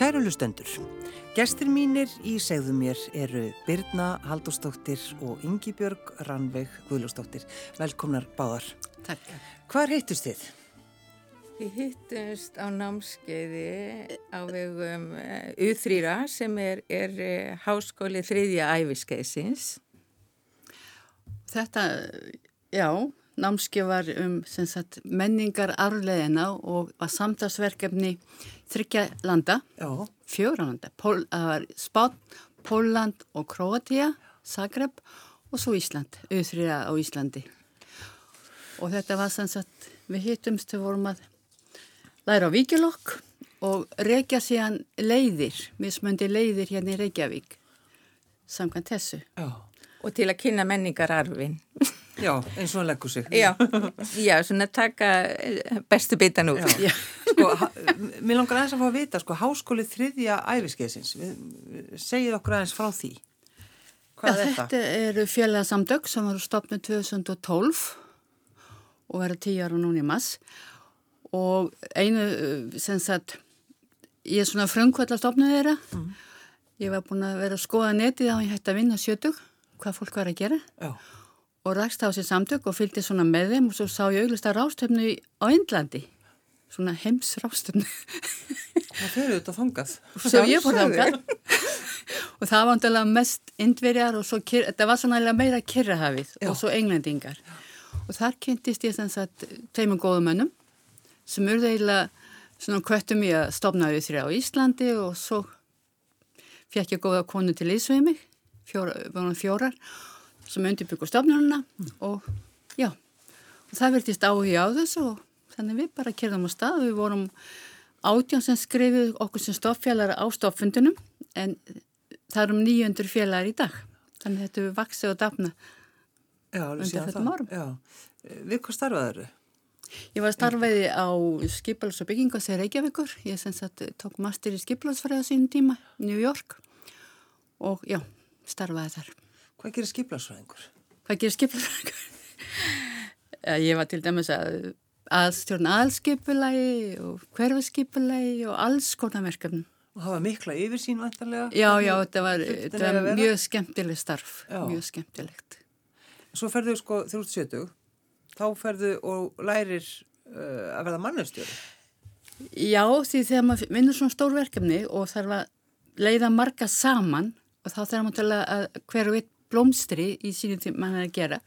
Kæru lustendur, gestir mínir í segðu mér eru Birna Haldurstóttir og Ingi Björg Rannveig Guðlustóttir. Velkomnar báðar. Takk. Hvar heittust þið? Við hittumst á námskeiði á vegum U3 sem er, er eh, háskóli þriðja æfiskeiðsins. Þetta, já, námskeið var um sagt, menningar arleðina og var samtagsverkefni þryggja landa, fjóra landa, Pól, Spán, Póland og Kroatia, Zagreb og svo Ísland, auðvitað á Íslandi. Og þetta var sem sagt, við hittumst, við vorum að læra á Víkjulokk og reykja síðan leiðir, mismöndi leiðir hérna í Reykjavík, samkvæmt þessu. Já. Og til að kynna menningararfin. Já, eins og hann leggur sig. Já, já, svona taka eh, bestu bitan úr. Já, sko, mér langar aðeins að fá að vita, sko, háskóli þriðja æfiskeiðsins, segið okkur aðeins frá því. Hvað já, er þetta? Þetta eru félagsamdögg sem voru stopnið 2012 og verið tíu ára núni í mass og einu, sem sagt, ég er svona frumkvöld að stopna þeirra. Mm. Ég var búin að vera að skoða netið á ég hætti að vinna sjötug hvað fólk var að gera Já. Og rækst á sér samtök og fylgdi svona með þeim og svo sá ég auglist að rástöfnu á Índlandi svona heims rástöfnu Það fyrir auðvitað þongað Svo ég fór þongað og það var náttúrulega mest indverjar og svo, þetta var svona meira kyrrahafið og svo englendingar. Já. og þar kynntist ég þess að tveimur góðum mönnum sem urði eiginlega svona kvöttum ég að stopna við þrjá á Íslandi og svo fekk ég góða konu til Ísvið mig fjóra, fjórar sem undirbyggur stofnununa mm. og já, og það verðist áhuga á þessu og þannig við bara kerðum á stað við vorum átján sem skrifið okkur sem stofnfjallar á stofnfundunum en það er um 900 fjallar í dag þannig þetta við vaksið og dafna undir þetta márum Við hvað starfaður þau? Ég var starfaði á skipals og byggingas í Reykjavíkur, ég sagt tók master í skipalsfræða sínum tíma New York og já starfaði þar. Hvað gerir skiplasfræðingur? Hvað gerir skiplasfræðingur? Ég var til dæmis að aðstjórna aðskipulagi og hverfaskipulagi og alls konar verkefnum. Og var mikla yfirsýn vantarlega? Já, já, þetta var, þetta var mjög skemmtileg starf, já. mjög skemmtilegt. Svo ferðu sko þrjútt sjötug, þá ferðu og lærir uh, að verða mannustjóri? Já, því þegar maður vinnur svona stór verkefni og þarf að leiða marga saman og þá þarf maður til að hverju eitt blómstri í sínum til mann að gera.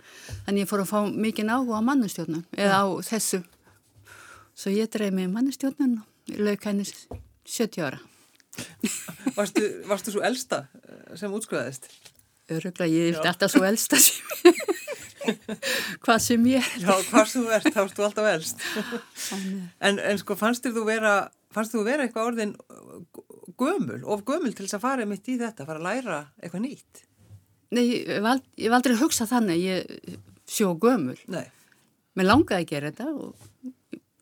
Þannig ég fór að fá mikið áhuga á mannustjórnum eða á þessu. Svo ég dreif mig mannustjórnum lauk henni 70 ára. Varstu, varstu svo elsta eh, sem útskriðaðist? Öruglega, ég er alltaf svo elsta sem hvað sem ég er. Já, hvað sem þú ert, þá ertu alltaf elst. En, en sko, fannst þú vera fannst þú vera eitthvað orðin gömul, of gömul til þess að fara mitt í þetta, fara að læra eitthvað nýtt? Nei, ég hef aldrei hugsað þannig, ég sjó gömul. Nei. Mér langaði að gera þetta og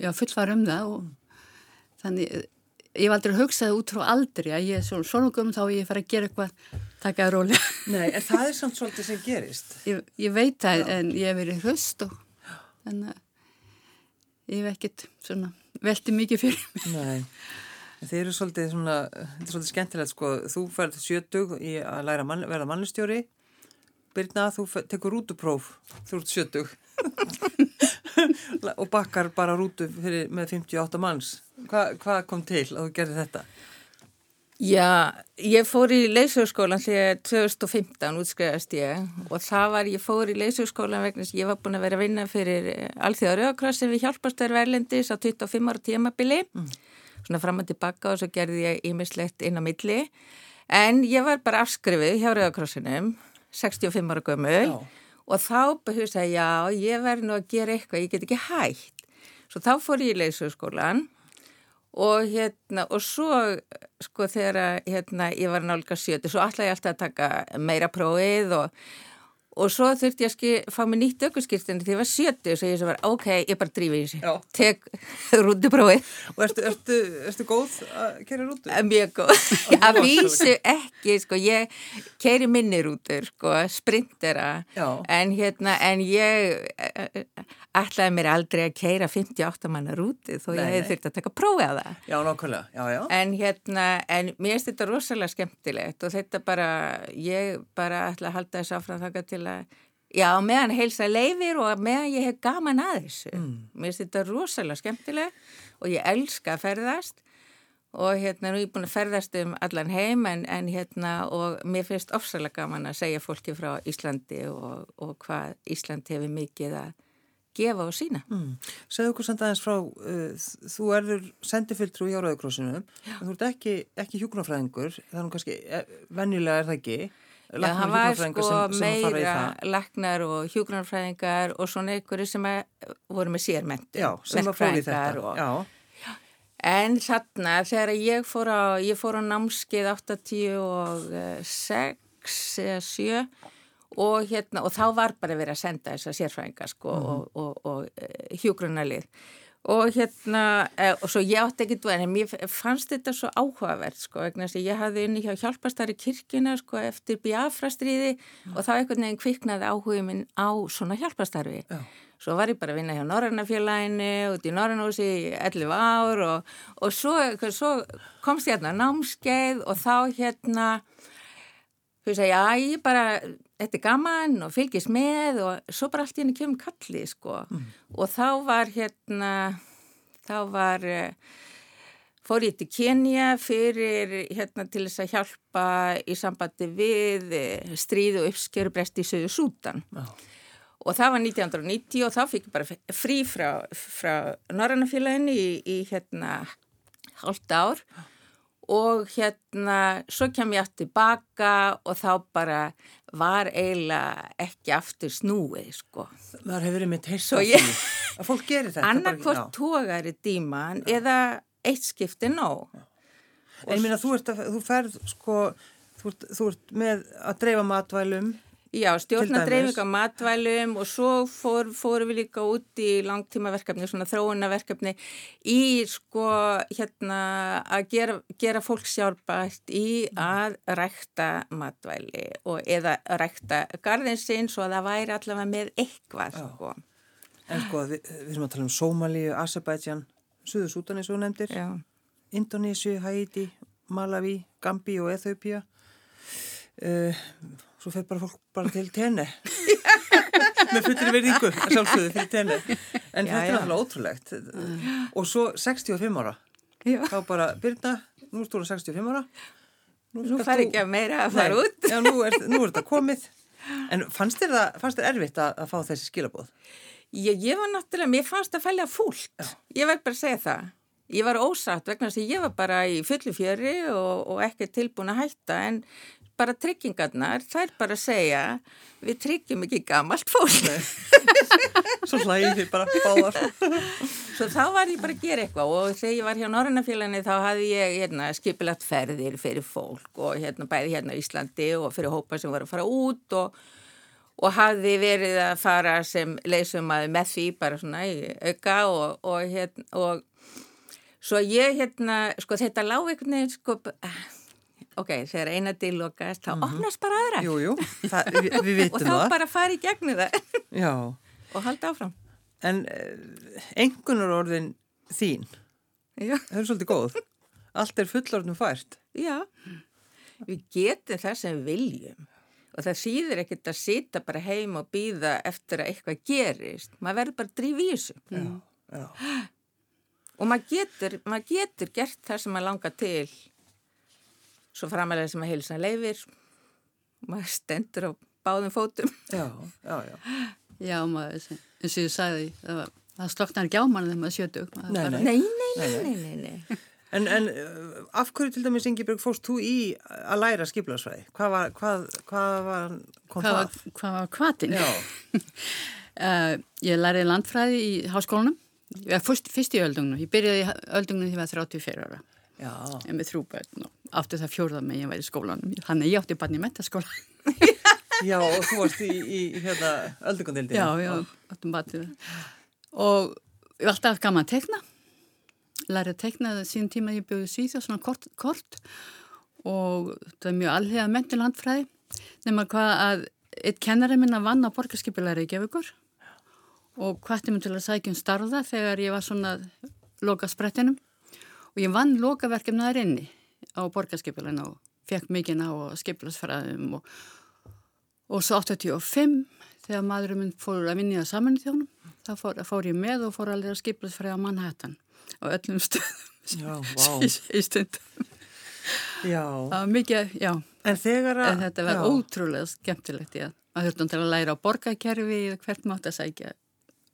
ég var fullfar um það og þannig, ég hef aldrei hugsað út frá aldrei að ég er svona, svona gömul þá ég fara að gera eitthvað, taka það rólega. Nei, en það er samt svolítið sem gerist. Ég, ég veit það, en ég hef verið hröst og að ég hef ekkert svona velti mikið fyrir mig. Nei. Þeir eru svolítið svona, þetta er svolítið skemmtilegt sko, þú færð sjötug í að læra mann, verða mannustjóri, Birna þú tekur rútupróf, þú ert sjötug og bakkar bara rútu fyrir, með 58 manns. Hva, hvað kom til að þú gerði þetta? Já, ég fór í leysugskólan þegar 2015 útskriðast ég og það var, ég fór í leysugskólan vegna sem ég var búin að vera að vinna fyrir Alþjóða Rauðakrossin við hjálpastöður verlendis á 25 ára tímabili. Mm svona fram og tilbaka og svo gerði ég ímislegt inn á milli en ég var bara afskrifið hjá Rauðakrossinum 65 ára gömul og þá hugsaði já, ég verði nú að gera eitthvað, ég get ekki hægt svo þá fór ég í leysugskólan og hérna og svo sko þegar hérna ég var nálga sjötu svo ætlaði ég alltaf að taka meira prófið og og svo þurfti ég að fá mig nýtt aukurskýrtinni því ég var sjötu og svo ég var, ok, ég bara drífi í þessi Já. tek rútuprófi Og ertu, ertu, ertu góð að kera rútu? mjög góð, að vísu ekki sko, ég keiri minni rútur sko, sprintera en hérna, en ég eh, eh, ætlaði mér aldrei að keira 58 manna rúti þó ég hefði nei. þurft að taka prófið að það Já, nákvæmlega, já, já. En hérna, en mér finnst þetta rosalega skemmtilegt og þetta bara, ég bara ætla að halda þess áfram þakka til að, já, meðan heilsa leifir og meðan ég hef gaman að þessu. Mér finnst þetta rosalega skemmtilegt og ég elska að ferðast og hérna, nú er ég búin að ferðast um allan heim en, en hérna, og mér finnst ofsalega gaman að segja fólki frá Íslandi og, og hvað Ísland hefur mikið að gefa og sína. Mm. Segðu okkur samt aðeins frá, uh, þú erður sendifiltrú í Áraðurkrossinu, en þú ert ekki, ekki hjúknarfræðingur, er nú kannski, eh, venjulega er það ekki. Já, hann var sko sem- sem meira það. laknar og hjúgrunarfræðingar og svona einhverju sem voru með í þetta. Og, Já, en þarna, þegar ég fór á, ég fór á námskeið 86 eða 7 og hérna, og þá var bara verið að senda þessa sérfræðingar sko og, og, og e, hjúgrunarlið. Og hérna, e, og svo ég átti ekki dvæðin, en mér fannst þetta svo áhugavert sko, vegna þess að ég hafði unni hjá hjálpastari kirkina sko eftir Biafra-stríði og þá einhvern veginn kviknaði áhugum minn á svona hjálpastarfi. Já. Svo var ég bara að vinna hjá Norrannafélaginu, út í Norrannhúsi í 11 ár og, og svo, svo komst ég hérna námskeið og þá hérna, þú veist að já, ég bara, þetta er gaman og fylgist með og svo bara allt í henni kemur kallið, sko. Og þá var hérna, þá var, eh, fór ég til Kenya fyrir, hérna, til þess að hjálpa í sambandi við eh, stríð og uppskerubrest í Söðu Sútan. já. Og það var 1990 og þá fikk ég bara frí frá, frá Norrannafélaginu í, í hérna hálft ár og hérna svo kem ég aftur tilbaka og þá bara var eiginlega ekki aftur snúið sko. maður hefur verið með því að fólk gerir þetta. Annarkvort já. tógari díman eða eitt skipti nóg. En ég minna, þú, þú ferð, sko, þú ert, þú ert með að dreifa matvælum. Já, stjórna Til dæmis. dreifing á matvælum og svo fór, fórum við líka út í langtímaverkefni, svona þróunarverkefni í sko hérna að gera, gera fólk sjálfbært í að rækta matvæli og eða rækta garðinsinn svo að það væri allavega með eitthvað sko. En sko, við, við erum að tala um Sómalíu, Azerbaijan, Suður Sútan eins og þú nefndir, Já. Indonésiu, Haiti, Malawi, Gambi og Ethiopia. Uh, svo fer bara fólk bara til tenni. með fullri verðingu, sjálfsögðu fyrir tenni. En Já, þetta er já. náttúrulega ótrúlegt. Og svo 65 ára. Já. Þá bara, Birna, nú ertu úr 65 ára. Nú fari þú- ekki að meira að fara út. Já, nú er, nú er þetta komið. En fannst þér, það, fannst þér erfitt að, að fá þessi skilabóð? Ég, ég var náttúrulega, mér fannst að fælja fúlt. Ég verð bara að segja það. Ég var ósatt vegna þess að ég var bara í fullu fjöri og, og ekki tilbúin að hætta en bara tryggingarnar, þær bara segja við tryggjum ekki gamalt fólk. Svo hlæði þið bara báðar. Svo þá var ég bara að gera eitthvað og þegar ég var hjá Norrannafélaginu þá hafði ég hérna, skipilagt ferðir fyrir fólk og hérna, bæði hérna í Íslandi og fyrir hópa sem var að fara út og, og hafði verið að fara sem leysum að með því bara svona í auka og, og hérna og svo ég hérna, sko þetta lág veginn sko, ok, þegar eina til lokast þá opnast bara aðra Jú, jú, það, við, við og vitum þá það. bara fari í gegnum það Já, og halda áfram. en engunar orðin þín, Já. það er svolítið góð. Allt er fullorðnum fært. Já, við getum það sem viljum og það síður ekkert að sita bara heim og býða eftir að eitthvað gerist. Maður verður bara að drífa í þessu Já, já. og maður getur, maður getur gert það sem maður langar til svo framalega sem að heilsa leifir. Maður stendur á báðum fótum. Já, já, já. Já, maður, eins og ég sagði, það, var, það sloknar ekki á mann þegar maður sjötug. Nei, nei. Nei, nei, nei, nei, nei, nei. En, en uh, af hverju til dæmis, Ingeborg, fórst þú í að læra skiplarsvæði? Hvað var, hvað, hvað var, kom Hvað var, það? hvað var kvatin? Já, Uh, ég læriði landfræði í háskólanum. Fyrst, fyrst í öldungnum. Ég byrjaði í öldungnum þegar ég var 34 ára. Ég með þrjú börn og átti það fjórða með ég var í skólanum. Þannig að ég átti barn í metaskóla. Já, og þú varst í, í hérna öldugandildinu. Já, já, áttum batið. Og ég var alltaf gaman að tekna. Lærið að tekna síðan tíma ég bjóði síða svona kort, kort og það er mjög alhega mentil handfræði. Nefnum hvað að eitt kennari minna vann á borgarskipilæri í Gefugur og hvarti mér til að sækja um starfa þegar ég var svona loka sprettinum og ég vann lokaverkefnaðar inni á borgarskipilæna og fekk mikinn á skipilæsfræðum og, og svo 85 þegar maðurinn minn fór að það saman í þjónum þá fór, fór ég með og fór að skipilæsfræða Manhattan á öllum stöðum Já, vá. í, stundum. Já. Mikið, já, En þegar að... en þetta var já. ótrúlega skemmtilegt. Maður þurfti til að læra á borgarkerfi hvert mátt að sækja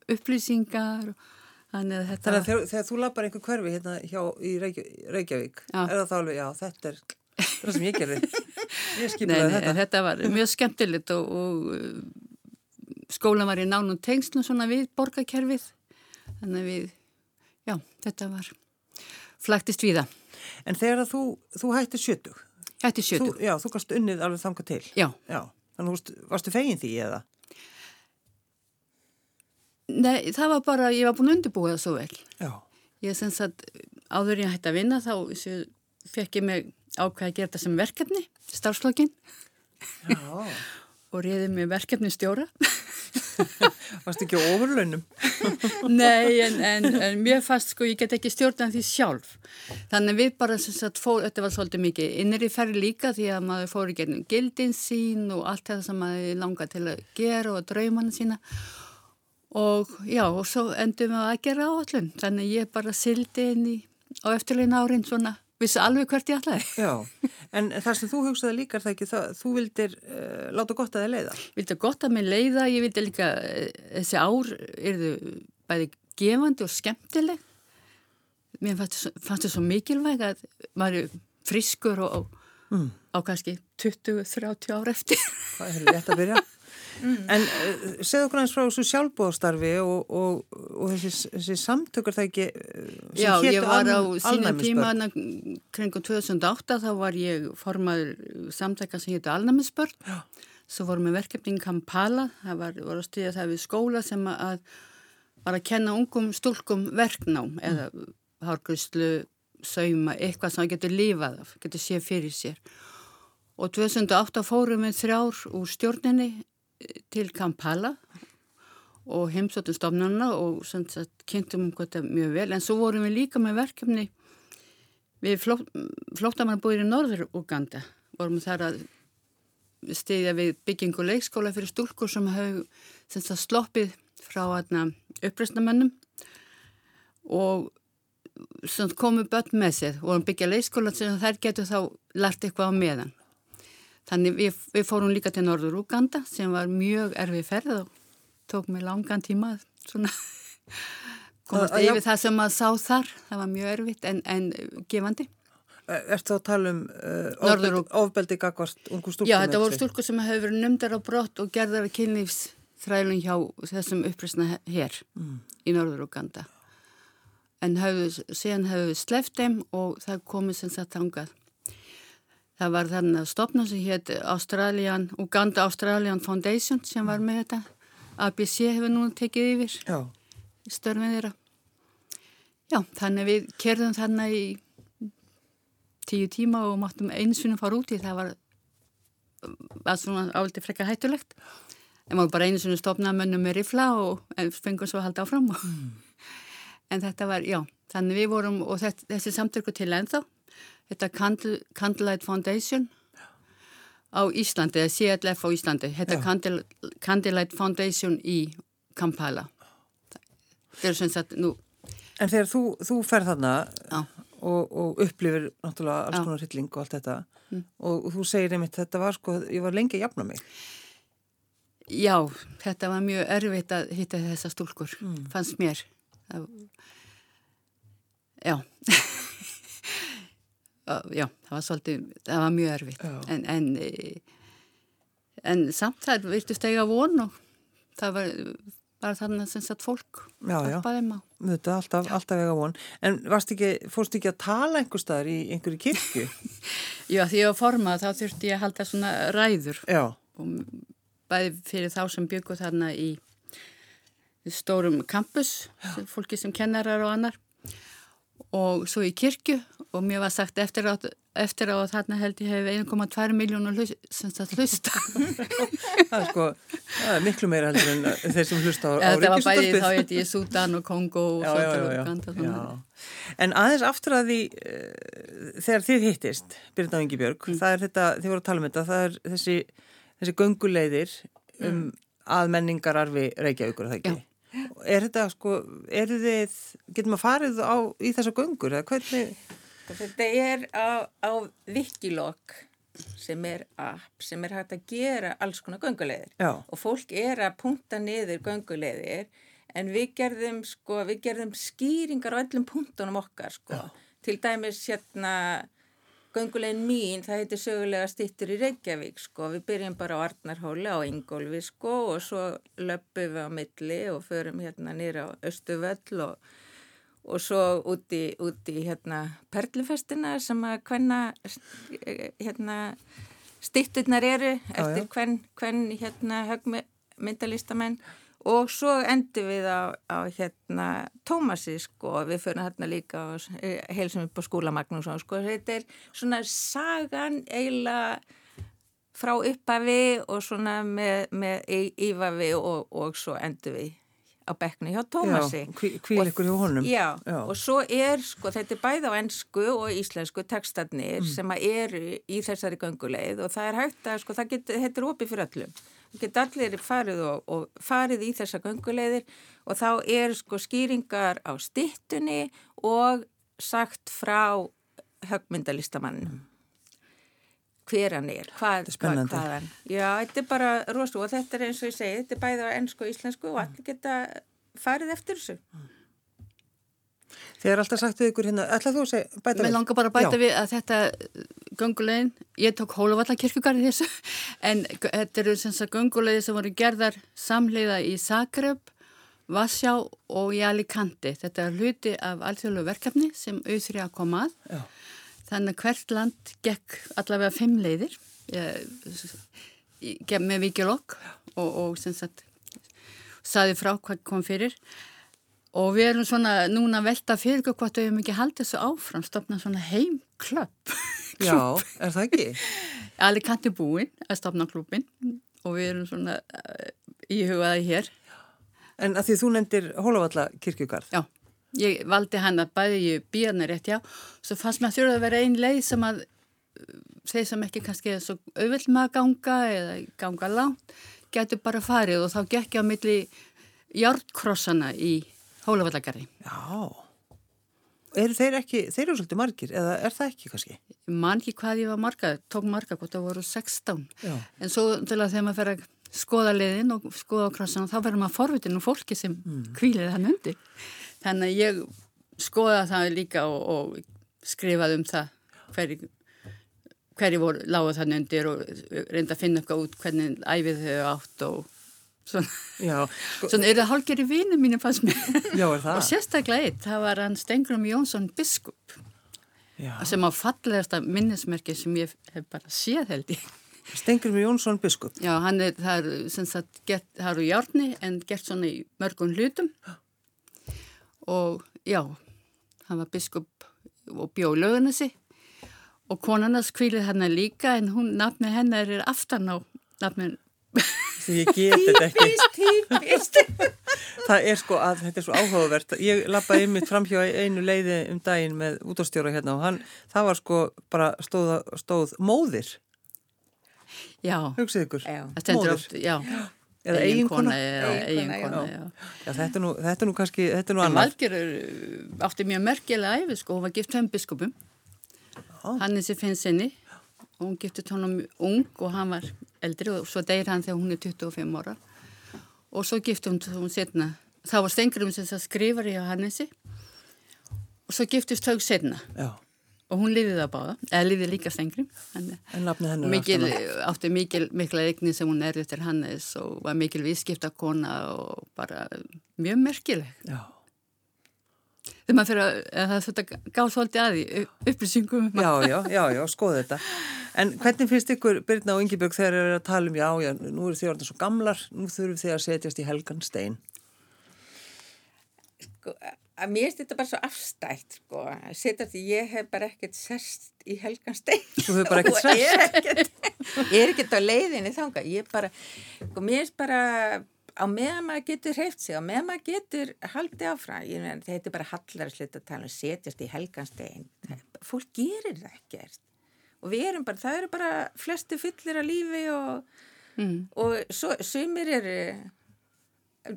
upplýsingar og þannig að þetta... Þannig að þegar, þegar þú lappar einhver hverfi hérna hjá í Reykjavík, Já. er það þá alveg, já, þetta er það sem ég gerði. Ég nei, þetta. þetta var mjög skemmtilegt og, og uh, skólan var í nánum tengslum svona við borgarkerfið. Þannig að við, já, þetta var flæktist við það. En þegar þú, þú hættir sjötug, Þetta er þú, já, þú gast unnið alveg þangað til. Já, Já, þannig að þú varst, varstu fegin því eða? Nei, það var bara, ég var búin að undirbúa það svo vel. Já. Ég sem sagt, áður ég hætti að vinna þá fekk ég mig ákveð að gera þetta sem verkefni, starfslokkin Já. og reyði mig verkefni stjóra. Varstu ekki á ofurlaunum? Nei, en, en, en mér fast sko, ég get ekki stjórnað því sjálf. Þannig að við bara, sem sagt, fór, þetta var svolítið mikið innri ferri líka því að maður fór í gildin sín og allt þetta sem maður langar til að gera og draumanna sína. Og já, og svo endum við að gera áallum. Þannig ég bara sildi inn í, á eftirleina árin svona, vissi alveg hvert ég ætlaði. Já, en það sem þú hugsaði líka það ekki það, þú vildir uh, láta gott að þið leiða. vildi gott að mér leiða, ég vildi líka eh, þessi ár erðu bæði gefandi og skemmtileg mér fannst þetta svo- mikilvæg að maður friskur og, og Mm. á kannski 20-30 ár eftir Það er rétt að byrja. En uh, segðu okkur aðeins frá þessu sjálfbóðastarfi og, og, og þessi, þessi samtökur það ekki uh, sem Já, hétu ég var á sínum alnæmisbörn. tíma hana kringum 2008 þá var ég formaður samtækka sem hétu Alnæmisbörn Já. svo vorum við verkefni í Kampala það var, var að stýða það við skóla sem að var að kenna ungum stúlkum verknám eða hárgryslu, sauma, eitthvað sem það getur lífað af, getur séð fyrir sér og 2008 fórum við þrjár úr stjórninni eh, til Kampala og heimsóttum stofnarna og sagt, kynntum um þetta mjög vel. En svo vorum við líka með verkefni við fló, flóttamannabúðir í Norður Uganda vorum þar að stiðja við byggingu leikskóla fyrir stúlkur sem sagt, sloppið frá uppreisnamönnum og komu börn með sér. Og vorum byggja leikskóla sem þær getur þá lært eitthvað á meðan Þannig við, við fórum líka til Norður Uganda sem var mjög erfið ferð og tók mig langan tíma svona komast að- yfir það sem maður sá þar. Það var mjög erfitt en, en gefandi. Ertu þá að tala um uh, ofbeldi, gagvart ungu stúlkum? Já, þetta voru sig? stúlkur sem hefur verið numdar á brott og gerðar að kynlífsþrælun hjá þessum upprýsna hér í Norður Uganda. En hefðu, síðan hefur við sleft þeim og það komið sem sagt þangað. Það var þannig að stopna sem hétt Australian, Uganda Australian Foundation sem var með þetta. ABC hefur núna tekið yfir Já, störfið þeirra. Já, þannig við kerðum þannig í tíu tíma og máttum einsunum fara út í það var, var svona áldi frekka hættulegt. En voru bara einsunum stopnað mönnum með rifla og en fengum svo að halda áfram. En þetta var, já, þannig við vorum og þetta, þessi samtöku til ennþá. Þetta Candle, Candlelight Foundation á Íslandi, eða CLF á Íslandi. Þetta. Candle, Candlelight Foundation í Kampala. Það er sem sagt, nú, en þegar þú, þú ferð þarna og, og upplifir náttúrulega alls konar hrylling og allt þetta Mm. og, þú segir einmitt þetta var sko, ég var lengi að jafna mig. já, þetta var mjög erfitt að hitta þessa stúlkur, fannst mér. Það, já. já, það var svolítið, það var mjög erfitt. En, en, eh, en samt það virtust eiga von og það var bara þannig sem sagt fólk Já, já, þetta alltaf, alltaf vega von. En varst ekki, fórst ekki að tala einhver staðar í einhverju kirkju? Já, því ég var formað þá þurfti ég að halda svona ræður. Bæði fyrir þá sem byggu þarna í stórum campus, sem, fólki sem kennarar og annar og svo í kirkju og mér var sagt eftir á, eftir á að þarna held ég hef 1,2 miljónu hlusta. það er sko, það er miklu meira heldur en þeir sem hlusta á, á Þetta var bæði þá heit ég Súdan og Kongo og já, já, Uganda. En aðeins aftur að því uh, þegar þið hittist, Birna Ingibjörg, mm. það er þetta, þið voru að tala um þetta, það er þessi, þessi gönguleiðir um mm. að menningararfi Reykjavíkur, það ekki? Já. Er þetta sko, eru þið, getur maður farið á, í þessa göngur eða hvernig? Þetta er á, á Wikilog sem er app sem er hægt að gera alls konar göngulegðir Já. og fólk er að punta niður göngulegðir en við gerðum sko, við gerðum skýringar á öllum punktunum okkar sko. Til dæmis hérna Göngulegin mín, það heitir sögulega stittur í Reykjavík sko, við byrjum bara á Arnarhóli á Ingólfi sko og svo löpum við á milli og förum hérna nýra á Östuvöll og, og svo úti, úti hérna Perlufestina sem að hvenna hérna stitturnar eru eftir hvern hérna högmyndalistamenn og svo endur við á, á hérna Tómasi sko, við fyrir hérna líka eh, heilsum upp á skólamagnum sko, þetta er svona sagan eiginlega frá uppafi og svona með, með ífafi og, og svo endur við á bekknu hjá Tómasi. Hvíl ykkur hjá honum. Já, já, og svo er sko, þetta er bæð á ennsku og íslensku tekstarnir mm. sem eru í þessari ganguleið og það er hægt að sko, það getur, þetta er opið fyrir öllum geta allir farið og, og farið í þessa göngulegðir og þá er sko skýringar á stittunni og sagt frá högmyndalistamannum hver hann er, hvað, hvað, hvað hann já, þetta er bara rosu og þetta er eins og ég segi, þetta er bæðið á ennsku og íslensku og allir geta farið eftir þessu Þið er alltaf sagt við ykkur hérna, ætlað þú að segja bæta við? Mér langar bara að bæta Já. við að þetta göngulegin, ég tók Hólavallakirkjugarði þessu, en þetta eru sem sagt göngulegið sem voru gerðar samleiða í Zagreb, Vassjá og í Alicante. Þetta er hluti af alþjóðlu verkefni sem auðvitað að koma að. Já. Þannig að hvert land gekk allavega fimm leiðir ég, með vikilokk og, og sem sagt saði frá hvað kom fyrir. Og við erum svona núna velta fyrir hvort við hefum ekki haldið þessu áfram, stopna svona heimklöpp. Já, er það ekki? Alicante búinn að stopna klubin og við erum svona uh, íhugaði hér. En að því þú nefndir Hólafalla kirkjugarð? Já, ég valdi hann að bæði ég býjarni rétt já, svo fannst mér að þurfa að vera einn leið sem að þeir sem ekki kannski er svo auðvill með að ganga eða ganga langt, getur bara farið og þá gekk ég á milli hjártkrossana í Hólavallagarði. Já, eru þeir ekki, þeir eru svolítið margir eða er það ekki kannski? Man ekki hvað ég var marga, tók marga hvort það voru 16. Já. En svo til að þegar maður fer að skoða liðin og skoða krossana þá verður maður forvitin og fólki sem mm. kvílir þann undir. Þannig að ég skoða það líka og, og skrifaði um það hverju hverju voru láguð þann undir og reynda að finna eitthvað út hvernig æfið þau átt og Svona, sko, svona er það hálfgerði vinu mínu fannst mér. Já? Og sérstaklega eitt, það var hann Stengrum Jónsson biskup Já. sem á fallegasta minnismerki sem ég hef bara séð held ég. Stengrum Jónsson biskup? Já, hann er, það er sem sagt, gert, það eru hjárni en gert svona í mörgum hlutum og já, hann var biskup og bjóð lögunasi og konarnas kvílið hann líka en hún, nafni hennar er aftan á nafnin Ég get þetta ekki. Típist, típist. Það er sko að þetta er svo áhugavert. Ég lappaði einmitt fram hjá einu leiði um daginn með útastjóra hérna og hann, það var sko bara stóð, stóð móðir. Já. Hugsið ykkur. Já. Móðir. Já. Eða eiginkona. Þetta er nú, þetta er nú kannski, þetta er nú annað. Valgerur átti mjög merkilega æfi sko, hún var gift fem biskupum. Hannes er finnsinni og hún giftið tónum ung og hann var eldri og svo deyir hann þegar hún er 25 ára. Og svo giftið hún setna þá var Stengrum sem skrifar í Hannesi. Og svo giftist þau setna Já. og hún liðið það báða, eða liðið líka Stengrum hennar mikil, átti mikil, mikla eigni sem hún er eftir Hannes og var mikil viðskiptakona og bara mjög merkileg. Já þegar maður fyrir að, að það þurft að gá svolítið að því upplýsingum. um Já, já, já, já, skoðu þetta. En hvernig finnst ykkur, Birna og Ingebjörg, þegar þeir eru að tala um, já, já, nú eru þið orðin svo gamlar, nú þurfum þið að setjast í helgan stein. Sko, að mér finnst þetta bara svo afstætt sko, setja því ég hef bara ekkert sest í helganstein Þú hefur bara ekkert er ekkert, ég er ekkert á leiðinni þanga, ég bara, sko, mér finnst bara á meðan maður getur hreift sig, á meðan maður getur haldið áfram, ég meðan þetta er bara hallar að sluta að tala um setjast í helganstein, fólk gerir það ekkert og við erum bara, það eru bara flesti fyllir að lífi og, Mm. og svo, sumir eru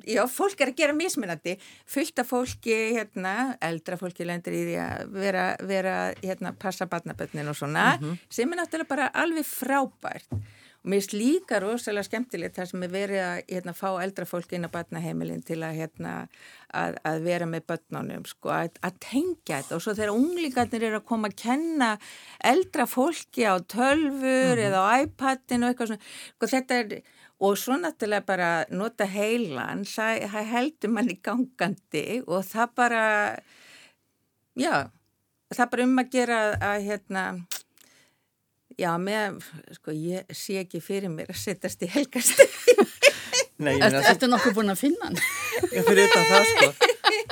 Já, fólk er að gera mismunandi, fullt af fólki, hérna, eldra fólki lendur í því að vera, vera hérna, passa barnabötnin og svona, sem er náttúrulega bara alveg frábært. Mér finnst líka rosalega skemmtilegt það sem er verið að hérna, fá eldra fólki inn á barnaheimilin til að, hérna, að, að vera með börnunum, sko, að, að tengja þetta. Og svo þegar unglingarnir eru að koma að kenna eldra fólki á tölfur eða á iPadin og eitthvað svona, sko, þetta er og svo náttúrulega bara nota heilan, það heldur manni gangandi og það bara, já, það bara um að gera að hérna, já, með, sko, ég sé ekki fyrir mér að setjast í helgast. Nei, ég Ertu, meina, ertu nokkuð búin að finna hann? þú fyrir utan það, sko.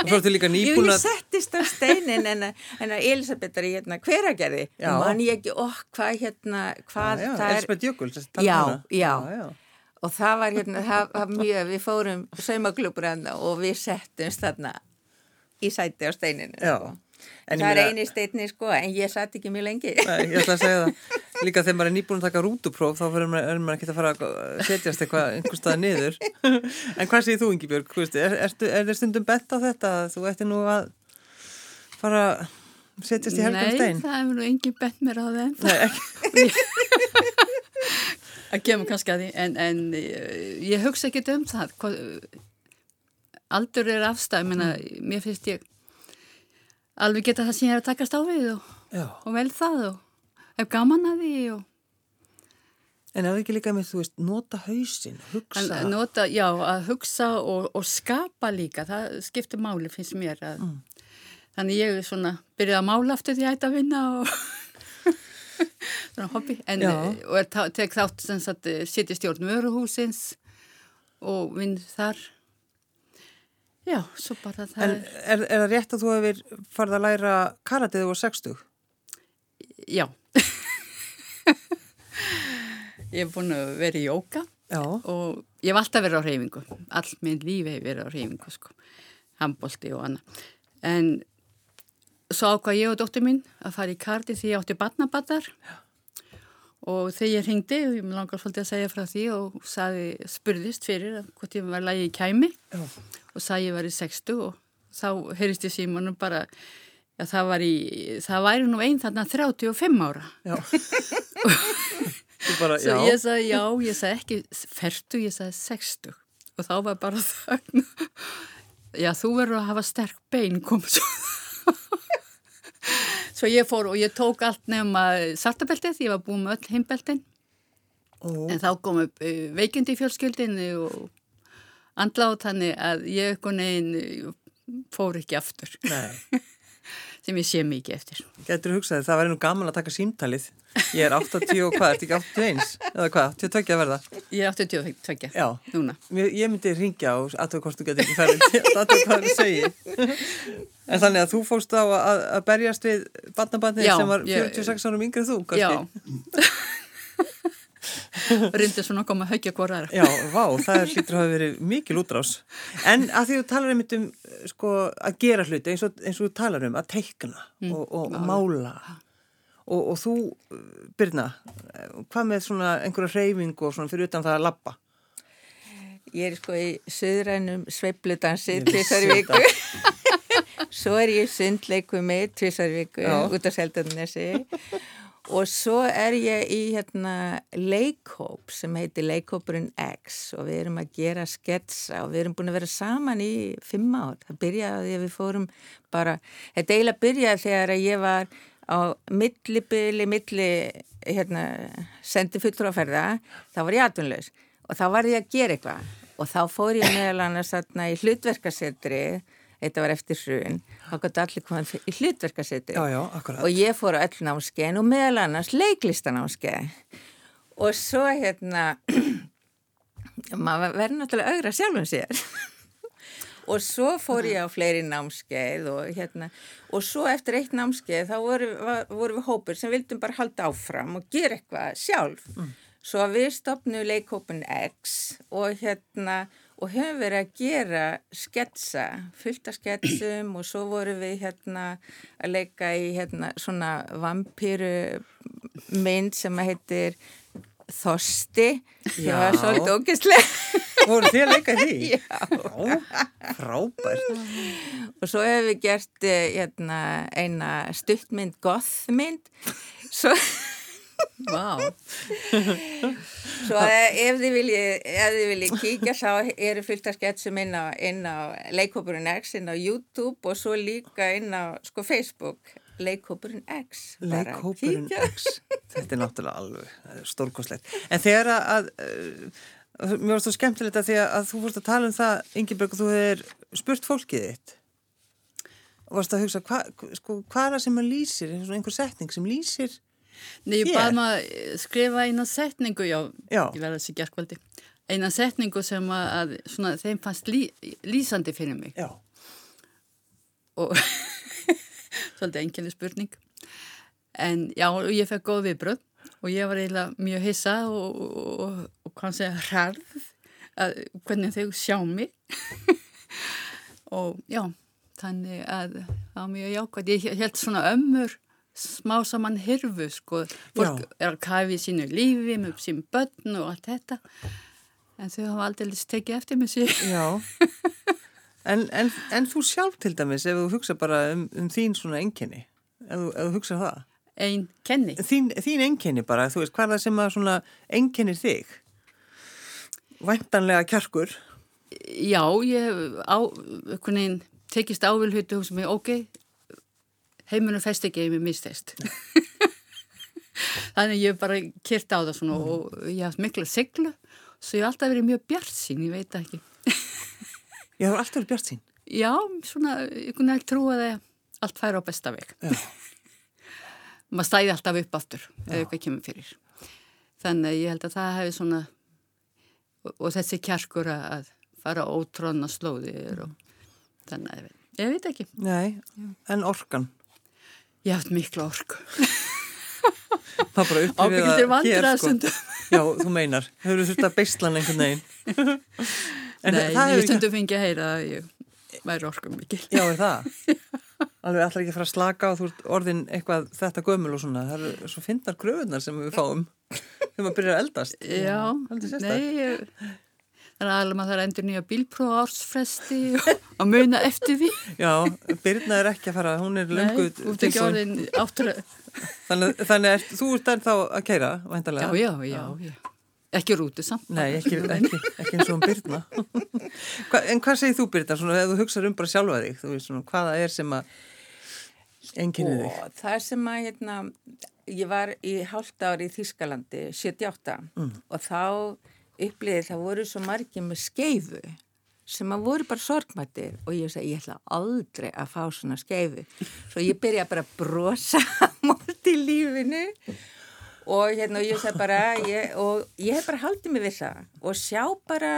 Og svo ertu líka Jú, nýbúin ég að, settist á steinin en, en að Elisabeth er í hérna hveragerði Já. man ég ekki, óh, hvað hérna, hvað já, það er. Elisabeth Jökull, þessi Já, talkona. já. já, já. Og það var hérna, það var mjög, við fórum saumaklubur hérna og við settumst þarna í sæti á steininu. Já. En það er eini steinni sko, en ég satt ekki mjög lengi. Nei, ég ætla að segja það. Líka þegar maður er nýbúin að taka rútupróf þá er maður ekki að fara að setjast eitthvað einhver stað niður. en hvað segir þú, Ingi Björg? Er, ertu, er þér stundum bett á þetta að þú ætti nú að fara að setjast í helgan stein? Nei, það hefur nú engin bett mér á þeim. Nei, ekki. Það kemur kannski að því, en, en eh, ég hugsa ekki um það. Hvað, aldur er afstæð, mér finnst ég alveg geta það sem ég er að takast á við og, og vel það og hef gaman að því og En er það ekki líka með, þú veist, nota hausinn, hugsa? En nota, já, að hugsa og, og skapa líka, það skiptir máli finnst mér að, þannig ég er svona byrjuð að mála aftur því að ég ætti að vinna og svona hobby, en Já. og er, tek þátt sem sagt eh, sitja í stjórn vöruhúsins og vinn þar já, svo bara það En er, er það rétt að þú hefur farið að læra karatið og 60? já. Ég hef búin að vera í jóka Já. og ég hef alltaf verið á reyfingu all minn lífi hef verið á reyfingu sko, handbólti og annað. En svo ákvað ég og dóttir mín að fara í kardi því ég átti barnabattar og þegar ég ringdi ég langar svolítið að segja frá því og saði, spurðist fyrir hvort ég var lægi í kæmi Já. og sagði ég var í 60 og þá heyrist ég símanum bara að það var í, það væri nú einn þarna 35 ára bara, Svo ég sagði já, ég sagði ekki fertu, ég sagði 60 og þá var bara þögn. Já, þú verður að hafa sterk bein komið svo. Svo ég fór og ég tók allt nefna sartabeltið, ég var búin með öll heimbeltin. Ó, En þá kom upp eh, veikindi í fjölskyldinni og andlátt þannig að ég eitthvað neginn fór ekki aftur, nei. sem ég sé mikið eftir. Gætur hugsaði, það væri nú gaman að taka símtalið. Ég er 80 og hvað, ertu ekki 81? Eða hvað, 82 að verða? Ég er 82 Já. núna. Ég myndi ringja og aðtöku hvort þú getur ekki ferðið, aðtöku hvað það segi. En þannig að þú fóst á að, berjast við barnabandið Já, sem var ég- 46 árum yngri en þú, Já. Rindi svona koma að haugja hvora aðra. Já, vá, það hlýtur að hafa verið mikil útrás. En að því þú talar einmitt um sko, að gera hluti eins og, eins og þú talar um að teikna Mm, og, og mála og, og þú, Birna, hvað með svona einhverja reyfingu og svona fyrir utan það að labba? Ég er sko í söðrænum sveifludansi Ég vissi tvisar viku. svo er ég sundleiku með tvisar viku Já. út af Seldarnesi. Og svo er ég í hérna leikhóp sem heitir Leikhópurinn X og við erum að gera sketsa og við erum búin að vera saman í fimm ár. Það byrjaði að við fórum bara, þetta eiginlega byrjaði þegar ég var á millibili, milli, hérna, sendi fulltróferða, þá var ég atvinnlaus og þá var ég að gera eitthvað og þá fór ég meðal annars þarna í hlutverkasetri þetta var eftir hrun, þá gott allir komað í akkurat. Og ég fór á öll námskein og meðal annars leiklistanámskein. Og svo hérna, maður verður náttúrulega augra sjálfum sér. og svo fór ég á fleiri námskeið og hérna, og svo eftir eitt námskeið þá voru, voru við hópur sem vildum bara halda áfram og gera eitthvað sjálf. Mm. Svo við stopnum leikópin X og hérna, og höfum verið að gera sketsa, fullta sketsum og svo voru við hérna að leika í hérna svona vampýru mynd sem að heitir Þosti, það var svolítið ógæslega. Voru þið að leika því? Já. Frábært. Og svo hefur við gert eh, hérna, eina stuttmynd, gothmynd. Svo... Vá. Svo eh, ef þið viljið vilji kíkja þá eru fullt að sketsum inn á, á leikópurinn X, inn á YouTube og svo líka inn á sko, Facebook Leikópurinn X. Leikópurinn X. Þetta er náttúrulega alveg stórkoslegt. En þegar að, uh, mér varst þú skemmtilegt að því að þú fórst að tala um það, Ingeborg, þú hefur spurt fólkið þitt og varst að hugsa, hva, sko, hvað er það sem að lýsir, einhver setning sem lýsir Nei, ég bað maður skrifa eina setningu, já, já. ég verði þessi gerðkvöldi, eina setningu sem að, að svona, þeim fannst lí, lýsandi fyrir mig. Já. Og svolítið enginni spurning. En já, ég fekk góð viðbröð og ég var eiginlega mjög hissa og, og, og kannski hærð að hvernig þau sjá mig. og já, þannig að það var mjög jákvæmt. Ég held svona ömmur smá saman hirfu sko, fólk Já. er að kafi í sínu lífi með sín börn og allt þetta. En þau hafa aldrei tekið eftir með sér. Já. En, en, en þú sjálf til dæmis ef þú hugsa bara um, um þín svona enginni ef, ef þú hugsa það? Einn kenni. Þín, þín enginni bara, þú veist, hvað er það sem að svona enginnir þig? Væntanlega kjarkur. Já, ég á, tekist ávilhutu hos mig, ok heimunum fest ekki ef ég mistest þannig ég bara kyrt á það svona mm. og ég haf miklu siglu svo ég hef alltaf verið mjög bjart sín, ég veit ekki. Ég hef alltaf verið bjart sín Já, svona, ég kunni ekki trúa að allt færi á besta veg. Maður stæði alltaf upp aftur eða eitthvað kemur fyrir. Þannig ég held að það hefði svona og, og þessi kjarkur að fara ótronna slóðir og þannig að ég veit, ég veit ekki. Nei, en orkan Ég hafði miklu orku. Það bara upplifið að Ábyggjast er vandraðsundum. Sko. Já, þú meinar. Þau eru þurft að beistlan einhvern veginn. En Nei, ég stundum ekki... fengi að heyra að ég væri orku mikil. Já, er það? Alveg ætlar ekki að fara að slaka og þú ert orðin eitthvað þetta gömul og svona. Það eru svo finnar gröðunar sem við fáum þegar maður byrjar að eldast. Já, nei, ég... Þannig að maður þarf að endur nýja bílpróf ársfresti og muna eftir því. Já, Birna er ekki að fara, hún er löngu... Nei, út ekki orðin áttur. Þannig, þannig að þú ert þar þá að keira, væntalega? Já, já, já, já. Ekki rúti samt. Nei, ekki, ekki, ekki eins og um Birna. Hva, en hvað segir þú Birna, svona, þegar þú hugsaður um bara sjálfa þig? Þú veist svona, hvaða er sem að enginni þig? Það er sem að, hérna, ég var í hálft ári í Þískalandi, 78, mm. og þá uppliðið það voru svo margir með skeifu sem að voru bara sorgmættir og ég sagði ég ætla aldrei að fá svona skeifu. Svo ég byrja bara að brosa móti í lífinu og hérna og ég sagði bara ég, og ég hef bara haldið mig við það og sjá bara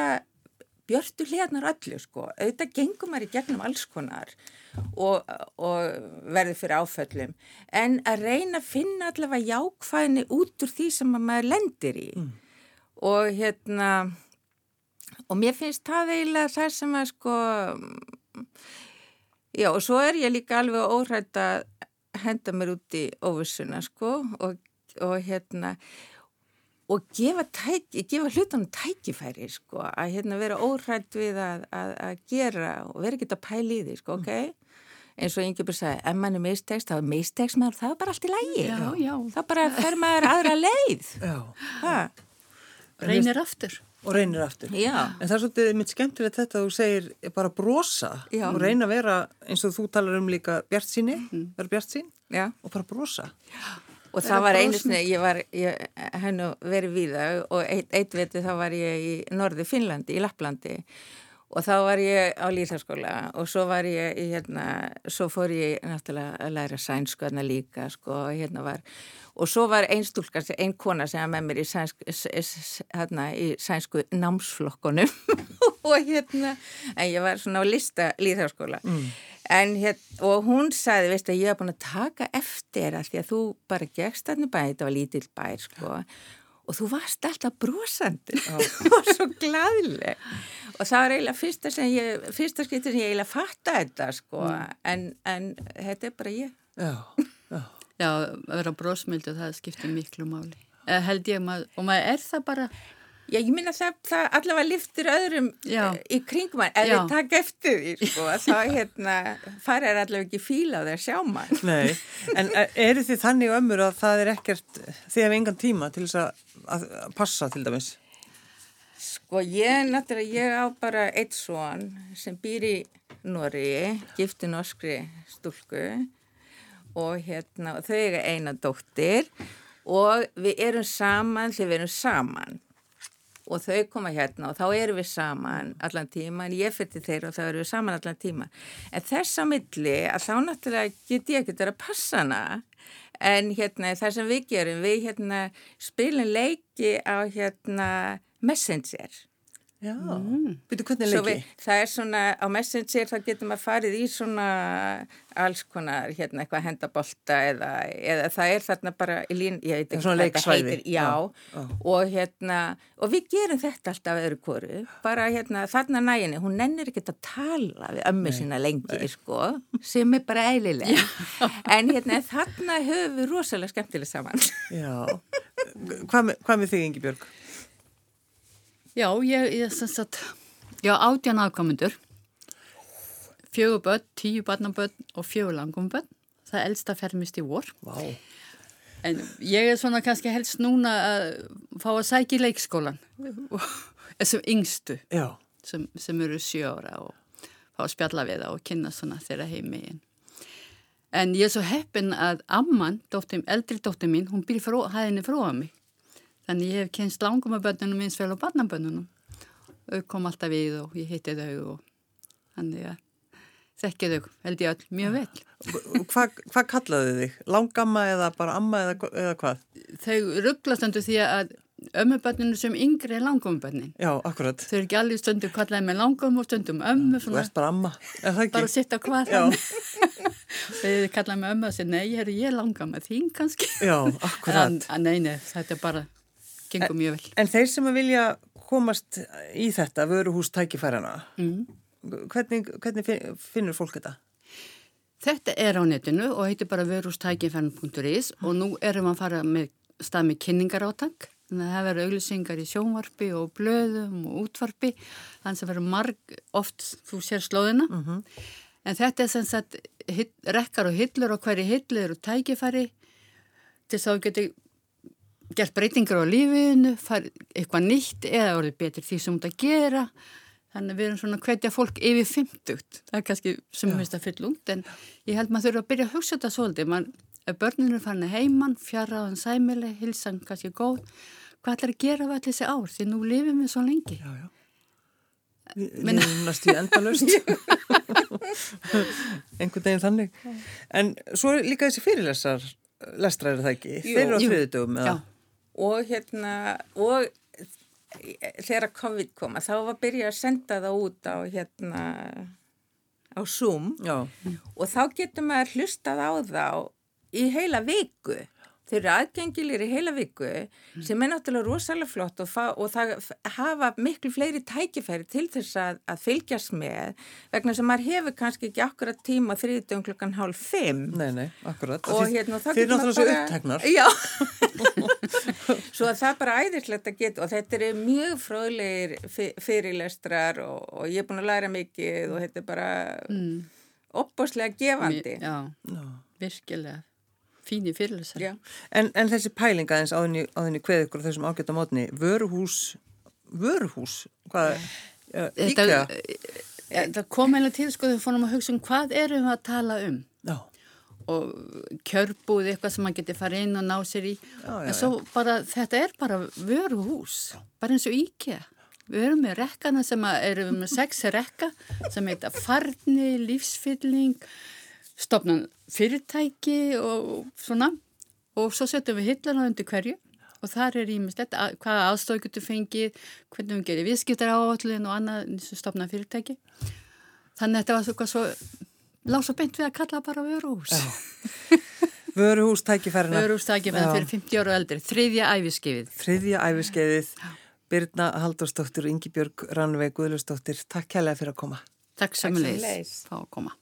björstu hliðnar öllu sko. Auðvitað gengum maður í gegnum alls konar og, og verður fyrir áföllum. En að reyna að finna allavega jákvæðinni út úr því sem maður lendir í. Mm og hérna og mér finnst það eiginlega það sem að sko já og svo er ég líka alveg óhrætt að henda mér út í óvissuna sko og, og hérna og gefa, tæki, gefa hlutunum tækifæri sko að hérna vera óhrætt við að, að, að gera og vera ekki að pæli í því sko ok? Eins og Ingeborg sagði, ef mann er mistekst þá er mistekst maður, það er bara allt í lægi já, já. það bara fer maður aðra leið. Það reynir aftur og reynir aftur Já. en það er svolítið mitt skemmtilegt þetta að þú segir bara brosa Já. og reyna að vera eins og þú talar um líka bjart síni mm. vera bjart sín Já. og bara brosa og það, það var einu sinni ég var hennu verið við það og eitt, eitt veitu þá var ég í norði Finnlandi, í Lapplandi og þá var ég á Lýðarskóla og svo var ég hérna, svo fór ég náttúrulega að læra sænsku hérna líka sko hérna var og svo var einn stúlka, einn kona sem var með mér í, sænsk, hérna, í sænsku námsflokkonum og hérna, en ég var svona á lista Lýðarskóla mm. En hér, og hún sagði, veist að ég hef búin að taka eftir að því að þú bara gegst þarna bæði, þetta var lítill bær, sko, og þú varst alltaf brosandi og svo gladleg. Og það var eiginlega fyrsta, ég, fyrsta skiptir sem ég eiginlega fatta þetta, sko, mm. en, en þetta er bara ég. Já, já. Já, að vera brosmildu, það skiptir miklu máli. Eða held ég, maður, og maður er það bara Já, ég minna það, það allavega liftir öðrum Já. í kringum hann, ef þið takk eftir því, sko, þá hérna, farir allavega ekki fíla á að sjá mann. Nei, en eh, eru þið þannig ömmur að það er ekkert, þið hefur engan tíma til þess að, að passa til dæmis? Sko, ég, náttúrulega, ég á bara eitt svon sem býr í Nóri, gifti norskri stúlku og hérna, þau er eina dóttir og við erum saman þegar við erum saman. Og þau koma hérna og þá erum við saman allan tíma en ég fyrir þeir og þá erum við saman allan tíma en þess á milli að þá náttúrulega get ég ekkert að passa hana en hérna það sem við gerum við hérna spilum leiki á hérna Messenger Já, mm. byrju hvernig leiki? Við, það er svona, á Messenger þá getur maður farið í svona alls konar, hérna, eitthvað hendabólta eða, eða það er þarna bara í lín, ég veit ekki hvað þetta heitir, já, já, og hérna, og við gerum þetta alltaf öðru kóru, bara hérna, þarna næginni, hún nennir ekki að tala við ömmu sína lengi, nei. sko, sem er bara eilileg, en hérna, þarna höfum við rosalega skemmtileg saman. Já, hvað með, hvað með þig, Ingi Björg? Já, ég er sem sagt, já, átjan afkomundur, fjögur börn, tíu barnabörn og fjögur langum börn. Það elsta fermist í vor. Vá. En ég er svona kannski helst núna að fá að sækja í leikskólan, þessum yngstu sem, sem eru sjóra og fá að spjalla við það og kynna svona þeirra heimegin. En ég er svo heppin að amman, dóttir, eldri dóttir mín, hún býr frá, hæðinni frá að mig. Þannig ég hef kynst langum af börnunum eins vel á barnabönnunum. Þau kom alltaf við og ég hitti þau og þannig að þekkið þau held ég all mjög vel. Hvað hva kallaðu þig? Langamma eða bara amma eða, eða hvað? Þau rugglast undir því að ömmubönnunum sem yngri er langumubönnin. Já, akkurat. Þau eru ekki allir stundum kallaði með langum og stundum ömmu. Þú ert bara amma, er það ekki? Bara sitt á hvað þannig. Þau kallaði með ömmu og segja, nei, ég er langamma, þín kannski. Já, akkurat. En, nei, nei, þetta er bara gengur mjög vel. En þeir sem að vilja komast í þetta vöruhús tækifærana, mm. hvernig, hvernig finnur fólk þetta? Þetta er á netinu og heitir bara vöruhústækifæran.is og nú erum við að fara með stað með kynningarátak. Þannig að það verður auglisingar í sjónvarpi og blöðum og útvarpi. Þannig að það verður marg oft, þú sér slóðina. Mm -hmm. En þetta er sem sagt rekkar og hillur og hverju hillur og tækifæri til þess að við getum gert breytingar á lífinu, eitthvað nýtt eða orðið betur því sem þetta gera. Þannig að við erum svona hvetja fólk yfir 50, það er kannski sem við finnst að fylla út en ég held maður þurfa að byrja að hugsa þetta svolítið, Man, börnunum er farin að heiman, fjaraðan sæmili, hilsan kannski góð, hvað ætlar að gera við allir þessi ár? Því nú lifum við svo lengi. Já, já. Við erum næstu endalust einhvern veginn þannig. En svo líka þessi fyrirlesar lestræður það ekki, þeir eru á þriðdögum Já og hérna og þegar COVID kom þá var byrjað að senda það út á hérna á Zoom Já. og þá getur maður hlustað á þá í heila viku Þeir eru aðgengilir í heila viku sem er náttúrulega rosalega flott og, og það hafa miklu fleiri tækifæri til þess að, að fylgjast með vegna sem maður hefur kannski ekki akkurat tíma þriðdöng klukkan hálf fimm. Nei, nei, akkurat. Og Þið, hérna það er náttúrulega svo upptegnar. Já, svo að það er bara æðislegt að geta og þetta eru mjög fróðlegir fyrirlestrar og, og ég er búin að læra mikið og þetta er bara mm. opbáslega gefandi. Já, Já. virkilega fínir fyrirlesar. En, en þessi pælinga eins áðinni, áðinni hverð ykkur þessum ágæta mótni, vöruhús, vöruhús, hvað, ja. íkja? Það kom eiginlega til, sko, þau fórum að hugsa um hvað erum við að tala um. Já. Og kjörbúð, eitthvað sem maður getur farið inn og ná sér í. Já, já, en svo bara, þetta er bara vöruhús, bara eins og íkja. Við erum með rekkana sem að, erum með sex rekka sem heita farni, lífsfylling, stopnan fyrirtæki og svona og svo setjum við hillana undir hverju og þar er ímest þetta, hvaða aðstof getur fengið, hvernig við gerum viðskiptar áallin og annað stopna fyrirtæki. Þannig að þetta var svo, svo lág svo beint við að kalla bara vöruhús. Vöruhús tækifærina. Vöruhús tækifærina fyrir 50 ára og eldri. Þriðja æfiskeiðið. Þriðja æfiskeiðið. Birna Haldurstóttir og Ingi Björg Rannveig Guðlustóttir. Takk kærlega fyrir að koma. Takk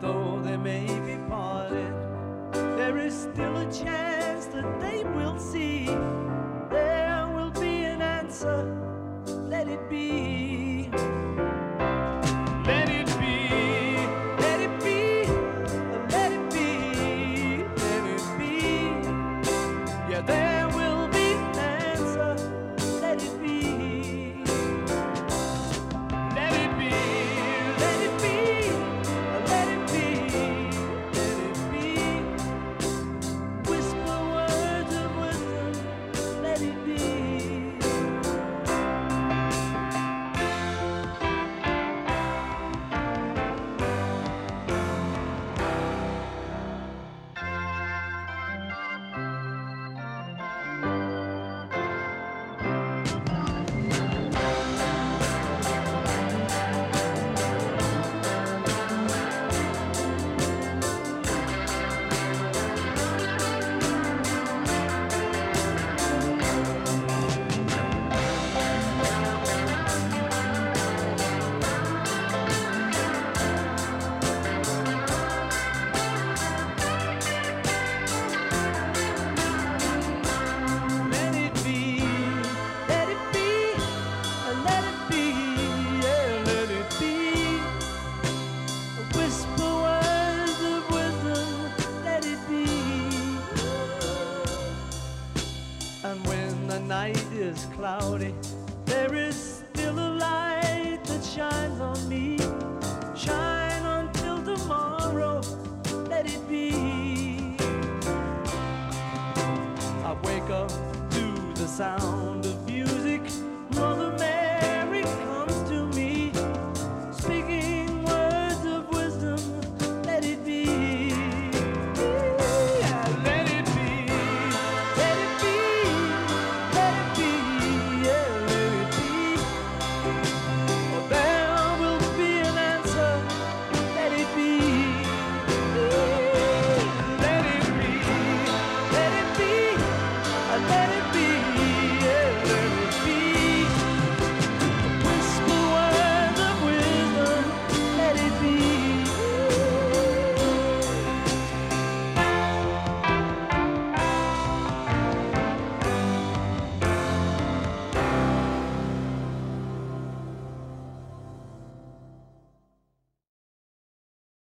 though they may be parted, there is still a chance that they will see. There will be an answer, let it be. it's cloudy.